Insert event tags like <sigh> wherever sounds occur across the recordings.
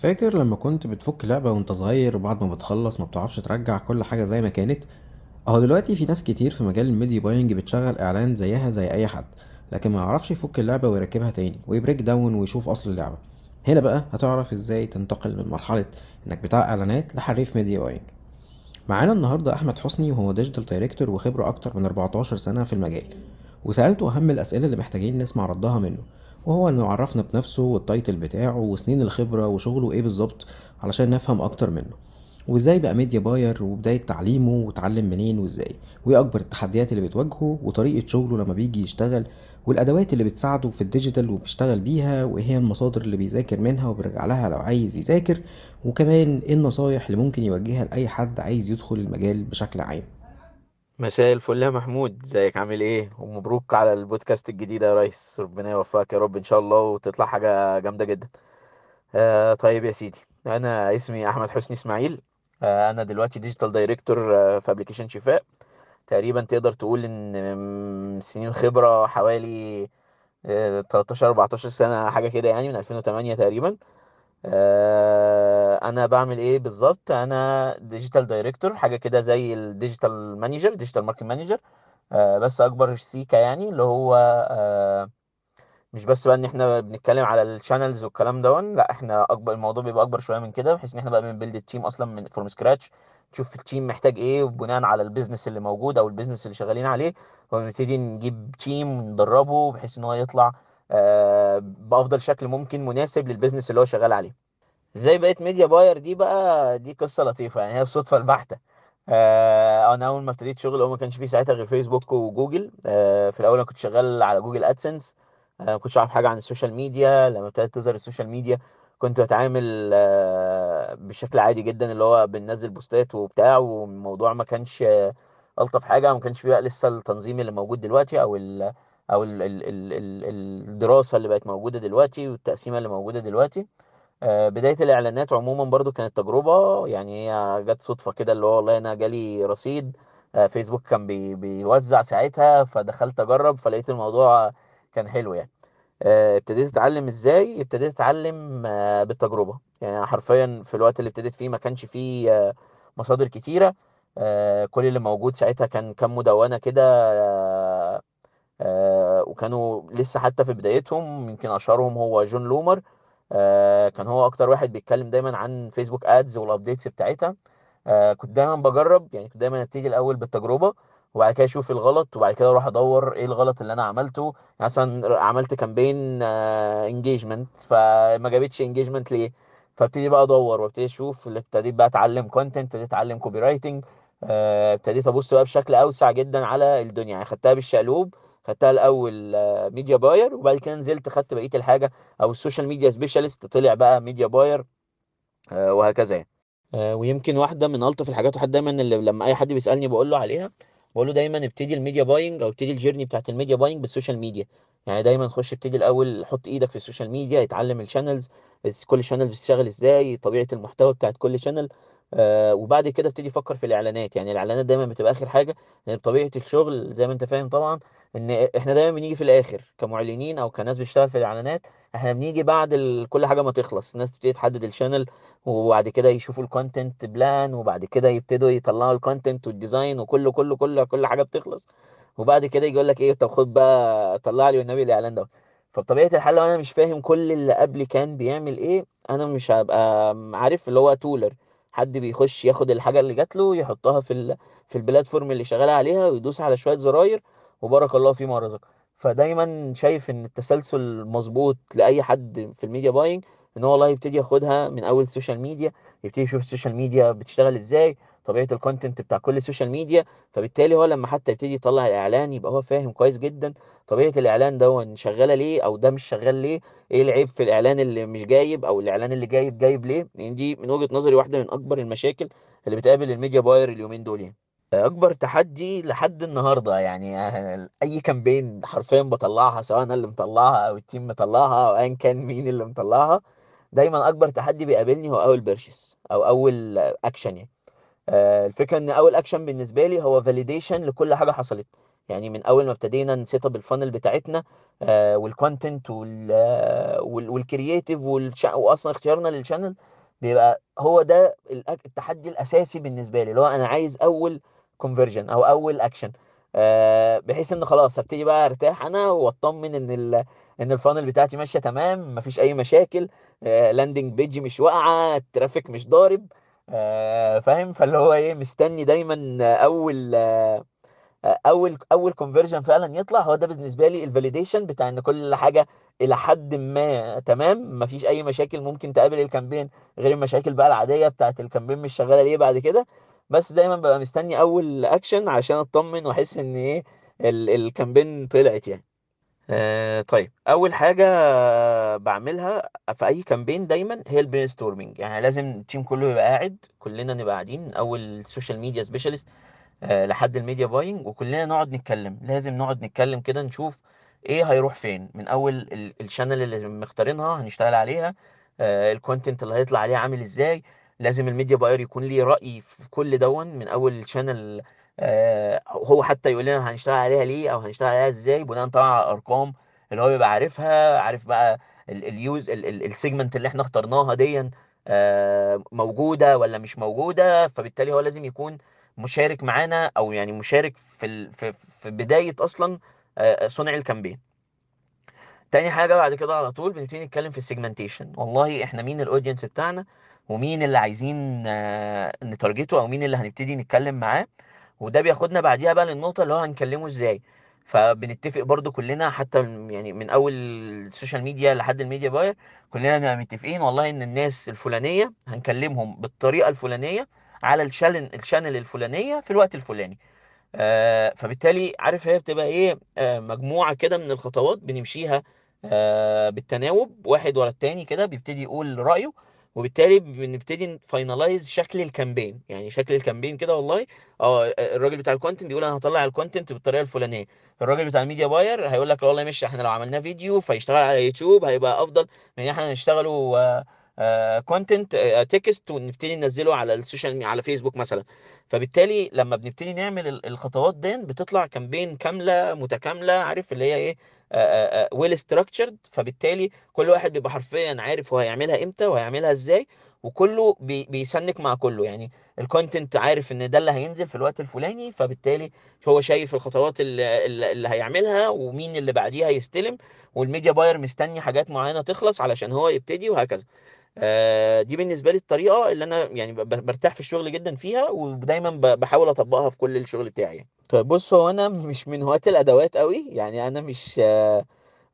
فاكر لما كنت بتفك لعبة وانت صغير وبعد ما بتخلص ما بتعرفش ترجع كل حاجة زي ما كانت؟ أهو دلوقتي في ناس كتير في مجال ال media buying بتشغل إعلان زيها زي أي حد لكن ما يعرفش يفك اللعبة ويركبها تاني وي break down ويشوف أصل اللعبة. هنا بقى هتعرف إزاي تنتقل من مرحلة إنك بتاع إعلانات لحريف media buying. معانا النهاردة أحمد حسني وهو digital director وخبرة أكتر من 14 سنة في المجال وسألته أهم الأسئلة اللي محتاجين نسمع ردها منه. وهو إنه يعرفنا بنفسه وال title بتاعه وسنين الخبرة وشغله إيه بالظبط علشان نفهم أكتر منه. وإزاي بقى media buyer وبداية تعليمه وتعلم منين وإزاي. وإيه أكبر التحديات اللي بتواجهه وطريقة شغله لما بيجي يشتغل والأدوات اللي بتساعده في ال digital وبيشتغل بيها وإيه هي المصادر اللي بيذاكر منها وبيرجع لها لو عايز يذاكر. وكمان إيه النصايح اللي ممكن يوجهها لأي حد عايز يدخل المجال بشكل عام. مساء الفل يا محمود ازيك؟ عامل إيه؟ ومبروك على البودكاست الجديد يا ريس. ربنا يوفقك يا رب إن شاء الله وتطلع حاجة جامدة جدا. آه طيب يا سيدي أنا اسمي أحمد حسني إسماعيل. آه أنا دلوقتي digital director آه في application شفاء. تقريبا تقدر تقول إن سنين خبرة حوالي آه 13 14 سنة حاجة كده يعني من 2008 تقريبا. آه أنا بعمل إيه بالظبط أنا digital director حاجة كده زي ال digital manager digital marketing manager بس أكبر سيكا يعني اللي هو آه، مش بس بقى إن إحنا بنتكلم على ال channels والكلام ده لأ إحنا أكبر الموضوع بيبقى أكبر شوية من كده بحيث إن إحنا بقى بن build ال team أصلا من from scratch نشوف ال team محتاج إيه وبناء على ال business اللي موجود أو ال business اللي شغالين عليه ونبتدي نجيب team وندربه بحيث إن هو يطلع آه، بأفضل شكل ممكن مناسب لل business اللي هو شغال عليه. إزاي بقيت media buyer دي بقى دي قصة لطيفة يعني هي الصدفه البحتة. آه أنا أول ما ابتديت شغل هو ما كانش فيه ساعتها غير فيسبوك وجوجل. آه في الأول أنا كنت شغال على Google AdSense آه ما كنتش أعرف حاجة عن ال social media. لما ابتدت تظهر ال social media كنت بتعامل آه بشكل عادي جدا اللي هو بننزل بوستات وبتاع والموضوع ما كانش آه ألطف حاجة ما كانش فيه بقى لسه التنظيم اللي موجود دلوقتي أو ال أو ال ال ال ال الدراسة اللي بقت موجودة دلوقتي والتقسيمة اللي موجودة دلوقتي. بداية الإعلانات عموما برضو كانت تجربة يعني هي جت صدفة كده اللي هو والله أنا جالي رصيد آه، فيسبوك كان بي بيوزع ساعتها فدخلت أجرب فلقيت الموضوع كان حلو يعني. آه، ابتديت أتعلم إزاي؟ ابتديت أتعلم بالتجربة. يعني حرفيا في الوقت اللي ابتديت فيه ما كانش فيه مصادر كتيرة. كل اللي موجود ساعتها كان كام مدونة كده وكانوا لسه حتى في بدايتهم يمكن أشهرهم هو Jon Loomer. آه، كان هو أكتر واحد بيتكلم دايما عن Facebook Ads وال updates بتاعتها. آه، كنت دايما بجرب يعني كنت دايما أبتدي الأول بالتجربة وبعد كده أشوف الغلط وبعد كده أروح أدور إيه الغلط اللي أنا عملته. يعني مثلا عملت campaign engagement فما جابتش engagement ليه؟ فأبتدي بقى أدور وأبتدي أشوف ابتديت بقى أتعلم content ابتديت أتعلم copywriting ابتديت أبص بقى بشكل أوسع جدا على الدنيا. يعني خدتها بالشقلوب خدتها الأول media buyer وبعد كده نزلت خدت بقية الحاجة أو ال social media specialist طلع بقى media buyer وهكذا يعني. آه، ويمكن واحدة من ألطف الحاجات وحد دايما اللي لما أي حد بيسألني بقول له عليها بقول له دايما ابتدي ال media buying أو ابتدي ال journey بتاعت الميديا باينج بال social media يعني دايما خش ابتدي الأول حط إيدك في ال social media اتعلم ال channels كل channel بتشتغل إزاي طبيعة المحتوى بتاعت كل channel آه وبعد كده ابتدي فكر في الإعلانات. يعني الإعلانات دايما بتبقى آخر حاجة لأن بطبيعه الشغل زي ما أنت فاهم طبعا إن إحنا دايما بنيجي في الآخر كمعلنين أو كناس بتشتغل في الإعلانات إحنا بنيجي بعد ال... كل حاجة ما تخلص. الناس تبتدي تحدد ال channel وبعد كده يشوفوا ال content plan وبعد كده يبتدوا يطلعوا ال content وال design وكله كله كله كل حاجة بتخلص. وبعد كده يقول لك إيه طب خد بقى طلع لي والنبي الإعلان ده فبطبيعة الحال لو أنا مش فاهم كل اللي قبلي كان بيعمل إيه أنا مش هبقى عارف اللي هو تولر حد بيخش ياخد الحاجة اللي جات له يحطها في ال... في ال platform اللي شغال عليها ويدوس على شوية زراير وبارك الله فيما رزق. فدايما شايف إن التسلسل مظبوط لأي حد في ال media buying إن هو والله يبتدي ياخدها من أول ال social media يبتدي يشوف ال social media بتشتغل إزاي طبيعة ال content بتاع كل ال social media فبالتالي هو لما حتى يبتدي يطلع الإعلان يبقى هو فاهم كويس جدا طبيعة الإعلان ده شغالة ليه أو ده مش شغال ليه إيه العيب في الإعلان اللي مش جايب أو الإعلان اللي جايب جايب ليه؟ يعني دي من وجهة نظري واحدة من أكبر المشاكل اللي بتقابل ال media buyer اليومين دول يعني. أكبر تحدي لحد النهارده يعني أي campaign حرفيا بطلعها سواء أنا اللي مطلعها أو ال team مطلعها أو ايا كان مين اللي مطلعها دايما أكبر تحدي بيقابلني هو أول purchase أو أول اكشن يعني. آه، الفكرة إن أول اكشن بالنسبة لي هو validation لكل حاجة حصلت. يعني من أول ما ابتدينا ن set up ال funnel بتاعتنا آه وال content وال creative واصلا اختيارنا لل channel بيبقى هو ده التحدي الأساسي بالنسبة لي اللي هو أنا عايز أول conversion أو أول اكشن آه بحيث إن خلاص هبتدي بقى أرتاح أنا وأطمن إن ال إن ال funnel بتاعتي ماشية تمام مفيش أي مشاكل آه landing page مش واقعة ال traffic مش ضارب آه فاهم؟ فاللي هو إيه مستني دايما أول آه أول أول conversion فعلا يطلع. هو ده بالنسبة لي ال validation بتاع إن كل حاجة إلى حد ما تمام. مفيش أي مشاكل ممكن تقابل ال campaign غير المشاكل بقى العادية بتاعت ال campaign مش شغالة ليه بعد كده. بس دايما ببقى مستني أول اكشن عشان أطمن وأحس إن إيه ال- campaign طلعت يعني. آه طيب أول حاجة بعملها في أي campaign دايما هي ال brainstorming يعني لازم ال team كله يبقى قاعد كلنا نبقى قاعدين أول ال social media specialist آه، لحد ال media buying وكلنا نقعد نتكلم. لازم نقعد نتكلم كده نشوف إيه هيروح فين. من أول ال- channel اللي مختارينها هنشتغل عليها ال content اللي هيطلع عليها عامل إزاي. لازم ال media buyer يكون ليه رأي في كل دون من أول ال channel هو حتى يقول لنا هنشتغل عليها ليه أو هنشتغل عليها إزاي بناء طبعا على الأرقام اللي هو بيبقى عارفها عارف بقى ال users ال segment اللي إحنا اخترناها دي آه، موجودة ولا مش موجودة فبالتالي هو لازم يكون مشارك معانا أو يعني مشارك في. في بداية أصلا آه، صنع ال campaign تاني حاجة بعد كده على طول بنبتدي نتكلم في ال segmentation والله إحنا مين ال audience بتاعنا ومين اللي عايزين آه، ن target ه أو مين اللي هنبتدي نتكلم معاه وده بياخدنا بعديها بقى للنقطة اللي هو هنكلمه إزاي. فبنتفق برضو كلنا حتى يعني من أول ال social media لحد ال media buyer كلنا متفقين والله إن الناس الفلانية هنكلمهم بالطريقة الفلانية على ال channel ال channel الفلانية في الوقت الفلاني. آه، فبالتالي عارف هي بتبقى إيه؟ آه، مجموعة كده من الخطوات بنمشيها آه، بالتناوب واحد ورا التاني كده بيبتدي يقول رأيه وبالتالي بنبتدي ن finalize شكل ال campaign يعني شكل ال campaign كده والله آه الراجل بتاع ال content بيقول أنا هطلع ال content بالطريقة الفلانية. الراجل بتاع ال media buyer هيقول لك والله ماشي إحنا لو عملناه فيديو فيشتغل على يوتيوب هيبقى أفضل من إن إحنا نشتغله content text ونبتدي ننزله على ال social على فيسبوك مثلا. فبالتالي لما بنبتدي نعمل ال- الخطوات دي بتطلع campaign كاملة متكاملة عارف اللي هي إيه؟ well structured فبالتالي كل واحد بيبقى حرفيا عارف هو هيعملها إمتى وهيعملها إزاي وكله بي بي sync مع كله. يعني ال content عارف إن ده اللي هينزل في الوقت الفلاني فبالتالي هو شايف الخطوات اللي, اللي هيعملها ومين اللي بعديها يستلم والميديا باير مستني حاجات معينة تخلص علشان هو يبتدي وهكذا. آه، دي بالنسبة لي الطريقة اللي أنا يعني برتاح في الشغل جدا فيها ودايما بحاول أطبقها في كل الشغل بتاعي يعني. طيب بص هو أنا مش من هواة الأدوات قوي يعني أنا مش آه،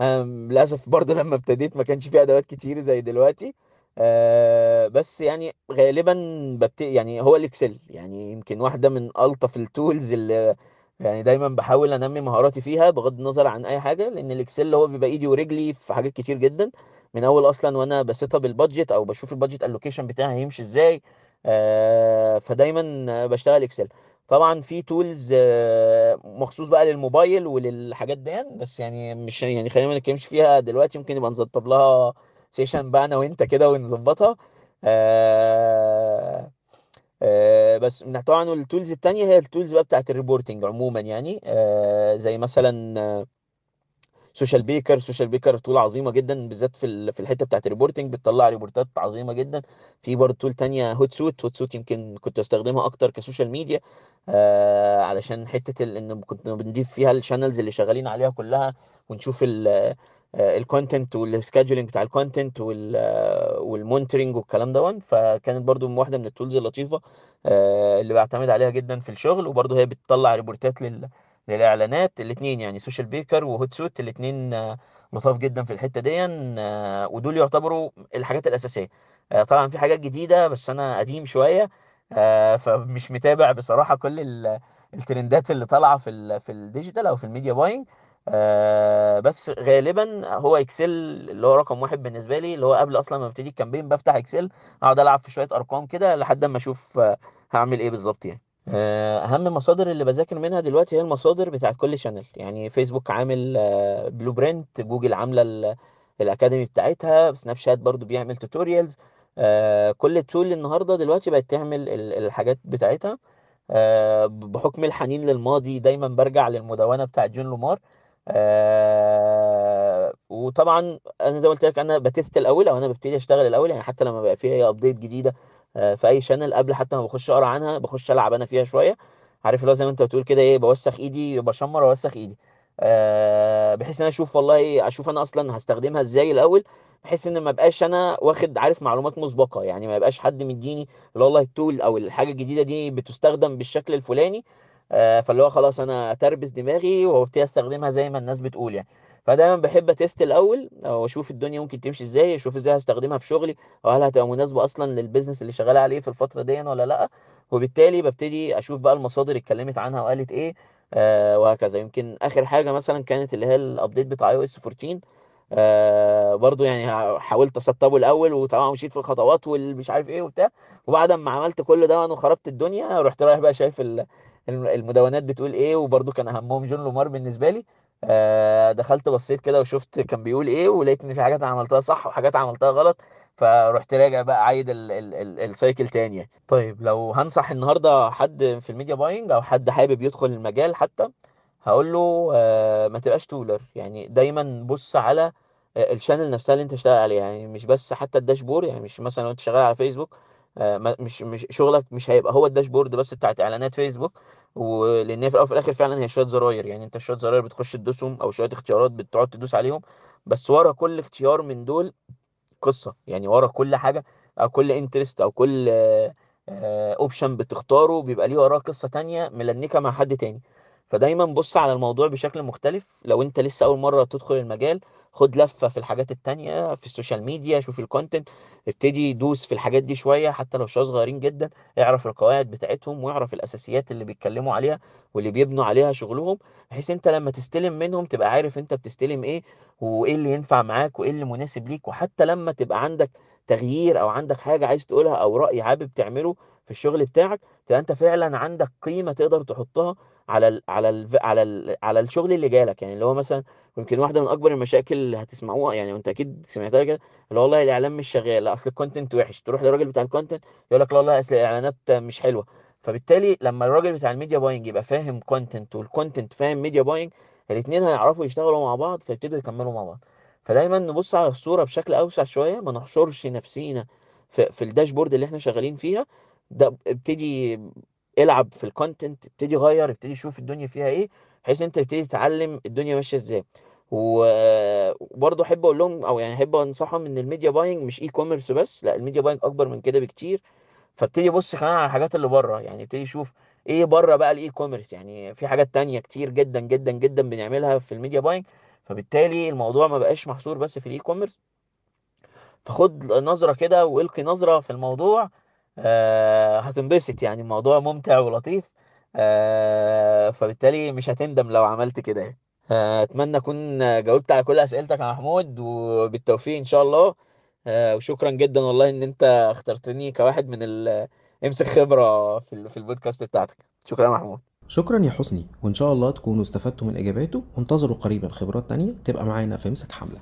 أنا للأسف برضه <laughs> لما ابتديت ما كانش فيه أدوات كتير زي دلوقتي آه، بس يعني غالبا ببت... يعني هو الإكسل يعني يمكن واحدة من ألطف التولز اللي يعني دايما بحاول أنمي مهاراتي فيها بغض النظر عن أي حاجة لأن ال Excel هو بيبقى إيدي ورجلي في حاجات كتير جدا من أول أصلا وأنا ب set up ال budget أو بشوف ال budget allocation بتاعي هيمشي إزاي آه، فدايما بشتغل Excel. طبعا في tools مخصوص بقى للموبايل وللحاجات دي بس يعني مش يعني خلينا ما نتكلمش فيها دلوقتي ممكن نبقى نظبط لها session بقى أنا وأنت كده ونظبطها. آه، آه، بس طبعا ال tools التانية هي ال tools بقى بتاعت ال reporting عموما يعني آه، زي مثلا Socialbakers Socialbakers tool عظيمة جدا بالذات في ال- في الحتة بتاعت ال reporting بتطلع report ات عظيمة جدا. في برضه tool تانية Hootsuite Hootsuite يمكن كنت بستخدمها أكتر ك social media آه علشان حتة ال- إن كنت بنضيف فيها ال channels اللي شغالين عليها كلها ونشوف ال content وال scheduling بتاع ال content وال monitoring والكلام ده فكانت برضو من واحدة من ال tools اللطيفة آه اللي بعتمد عليها جدا في الشغل وبرضو هي بتطلع report ات لل للإعلانات الاثنين يعني Socialbakers و Hootsuite الاثنين لطاف جدا في الحتة دي آه، ودول يعتبروا الحاجات الأساسية. آه، طبعا في حاجات جديدة بس أنا قديم شوية آه، فمش متابع بصراحة كل ال- الترندات اللي طالعة في في ال digital أو في ال media buying. بس غالبا هو Excel اللي هو رقم واحد بالنسبة لي اللي هو قبل أصلا ما ابتدي ال campaign بفتح Excel أقعد ألعب في شوية أرقام كده لحد ما أشوف هعمل إيه بالظبط يعني. آه، أهم المصادر اللي بذاكر منها دلوقتي هي المصادر بتاعت كل channel يعني فيسبوك عامل blueprint جوجل عاملة ال- ال academy بتاعتها سناب شات برضو بيعمل tutorials كل tool النهارده دلوقتي بقت تعمل ال- الحاجات بتاعتها. آه، بحكم الحنين للماضي دايما برجع للمدونة بتاعت جون لومار آه، وطبعا أنا زي ما قلت لك أنا ب test الأول أو أنا ببتدي أشتغل الأول يعني حتى لما بقى فيها أي update جديدة آه، في أي channel قبل حتى ما بخش أقرأ عنها بخش ألعب أنا فيها شوية. عارف اللي هو زي ما أنت بتقول كده إيه بوسخ إيدي بشمر وأوسخ إيدي. أه بحيث إن أنا أشوف والله إيه أشوف أنا أصلا هستخدمها إزاي الأول بحيث إن ما بقاش أنا واخد عارف معلومات مسبقة. يعني ما يبقاش حد مديني اللي والله ال tool أو الحاجة الجديدة دي بتستخدم بالشكل الفلاني. آه، فاللي هو خلاص أنا أتربس دماغي وأبتدي أستخدمها زي ما الناس بتقول يعني. فدايما بحب أ test الأول أو أشوف الدنيا ممكن تمشي إزاي أشوف إزاي هستخدمها في شغلي أو هل هتبقى مناسبة أصلا لل business اللي شغال عليه في الفترة دي ولا لأ. وبالتالي ببتدي أشوف بقى المصادر اتكلمت عنها وقالت إيه آه وهكذا. يمكن آخر حاجة مثلا كانت اللي هي ال update بتاع iOS 14 آه برضو يعني حاولت أسطبه الأول وطبعا مشيت في الخطوات والمش عارف إيه وبتاع. وبعد ما عملت كل ده وأنا خربت الدنيا رحت رايح بقى شايف ال- الم- المدونات بتقول إيه وبرضو كان أهمهم جون لومار بالنسبة لي. دخلت بصيت كده وشفت كان بيقول إيه ولقيت إن في حاجات عملتها صح وحاجات عملتها غلط فرحت راجع بقى عايد ال ال ال ال cycle تاني يعني. طيب لو هنصح النهارده حد في ال media buying أو حد حابب يدخل المجال حتى هقول له آه ما تبقاش tooler يعني دايما بص على آه، ال channel نفسها اللي أنت شغال عليها. يعني مش بس حتى ال dashboard يعني مش مثلا لو انت شغال على فيسبوك آه، مش مش شغلك مش هيبقى هو ال dashboard بس بتاعت إعلانات فيسبوك ولأن هي في الأول وفي الآخر فعلا هي شوية زراير. يعني أنت شوية زراير بتخش تدوسهم أو شوية اختيارات بتقعد تدوس عليهم. بس ورا كل اختيار من دول قصة. يعني ورا كل حاجة أو كل interest أو كل option بتختاره بيبقى ليه وراه قصة تانية ملنكة مع حد تاني. فدايما بص على الموضوع بشكل مختلف. لو أنت لسه أول مرة تدخل المجال خد لفة في الحاجات التانية في ال social media شوف ال content ابتدي دوس في الحاجات دي شوية حتى لو شوية صغيرين جدا اعرف القواعد بتاعتهم واعرف الأساسيات اللي بيتكلموا عليها واللي بيبنوا عليها شغلهم بحيث انت لما تستلم منهم تبقى عارف انت بتستلم إيه وايه اللي ينفع معاك وايه اللي مناسب ليك وحتى لما تبقى عندك تغيير أو عندك حاجة عايز تقولها أو رأي حابب تعمله في الشغل بتاعك تبقى أنت فعلا عندك قيمة تقدر تحطها على ال على ال على ال على الشغل اللي جالك. يعني اللي هو مثلا يمكن واحدة من أكبر المشاكل اللي هتسمعوها يعني وأنت أكيد سمعتها كده اللي والله الإعلان مش شغال لأ أصل ال content وحش. تروح للراجل بتاع ال content يقول لك لا والله أصل الإعلانات مش حلوة. فبالتالي لما الراجل بتاع ال media buying يبقى فاهم content وال content فاهم media buying الاثنين هيعرفوا يشتغلوا مع بعض فيبتدوا يكملوا مع بعض. فدايما نبص على الصورة بشكل أوسع شوية ما نحشرش نفسينا في, في ال dashboard اللي إحنا شغالين فيها. ده ابتدي العب في ال content ابتدي غير ابتدي شوف الدنيا فيها إيه بحيث أنت تبتدي تتعلم الدنيا ماشية إزاي. وبرضه أحب أقول لهم أو يعني أحب أنصحهم إن ال media buying مش e-commerce بس لا ال media buying أكبر من كده بكتير. فابتدي بص كمان على الحاجات اللي بره يعني ابتدي شوف إيه بره بقى ال e-commerce يعني في حاجات تانية كتير جدا جدا جدا بنعملها في ال media buying. فبالتالي الموضوع ما بقاش محصور بس في ال e-commerce فخد نظرة كده وإلقي نظرة في الموضوع آه هتنبسط يعني الموضوع ممتع ولطيف آه فبالتالي مش هتندم لو عملت كده يعني. اتمنى أكون جاوبت على كل أسئلتك يا محمود وبالتوفيق إن شاء الله. آه وشكرا جدا والله إن أنت اخترتني كواحد من امسك خبرة في في البودكاست بتاعتك. شكرا يا محمود. شكرا يا حسني. وإن شاء الله تكونوا استفدتوا من إجاباته. وانتظروا قريبا خبرات تانية. تبقى معانا في مسك حملة.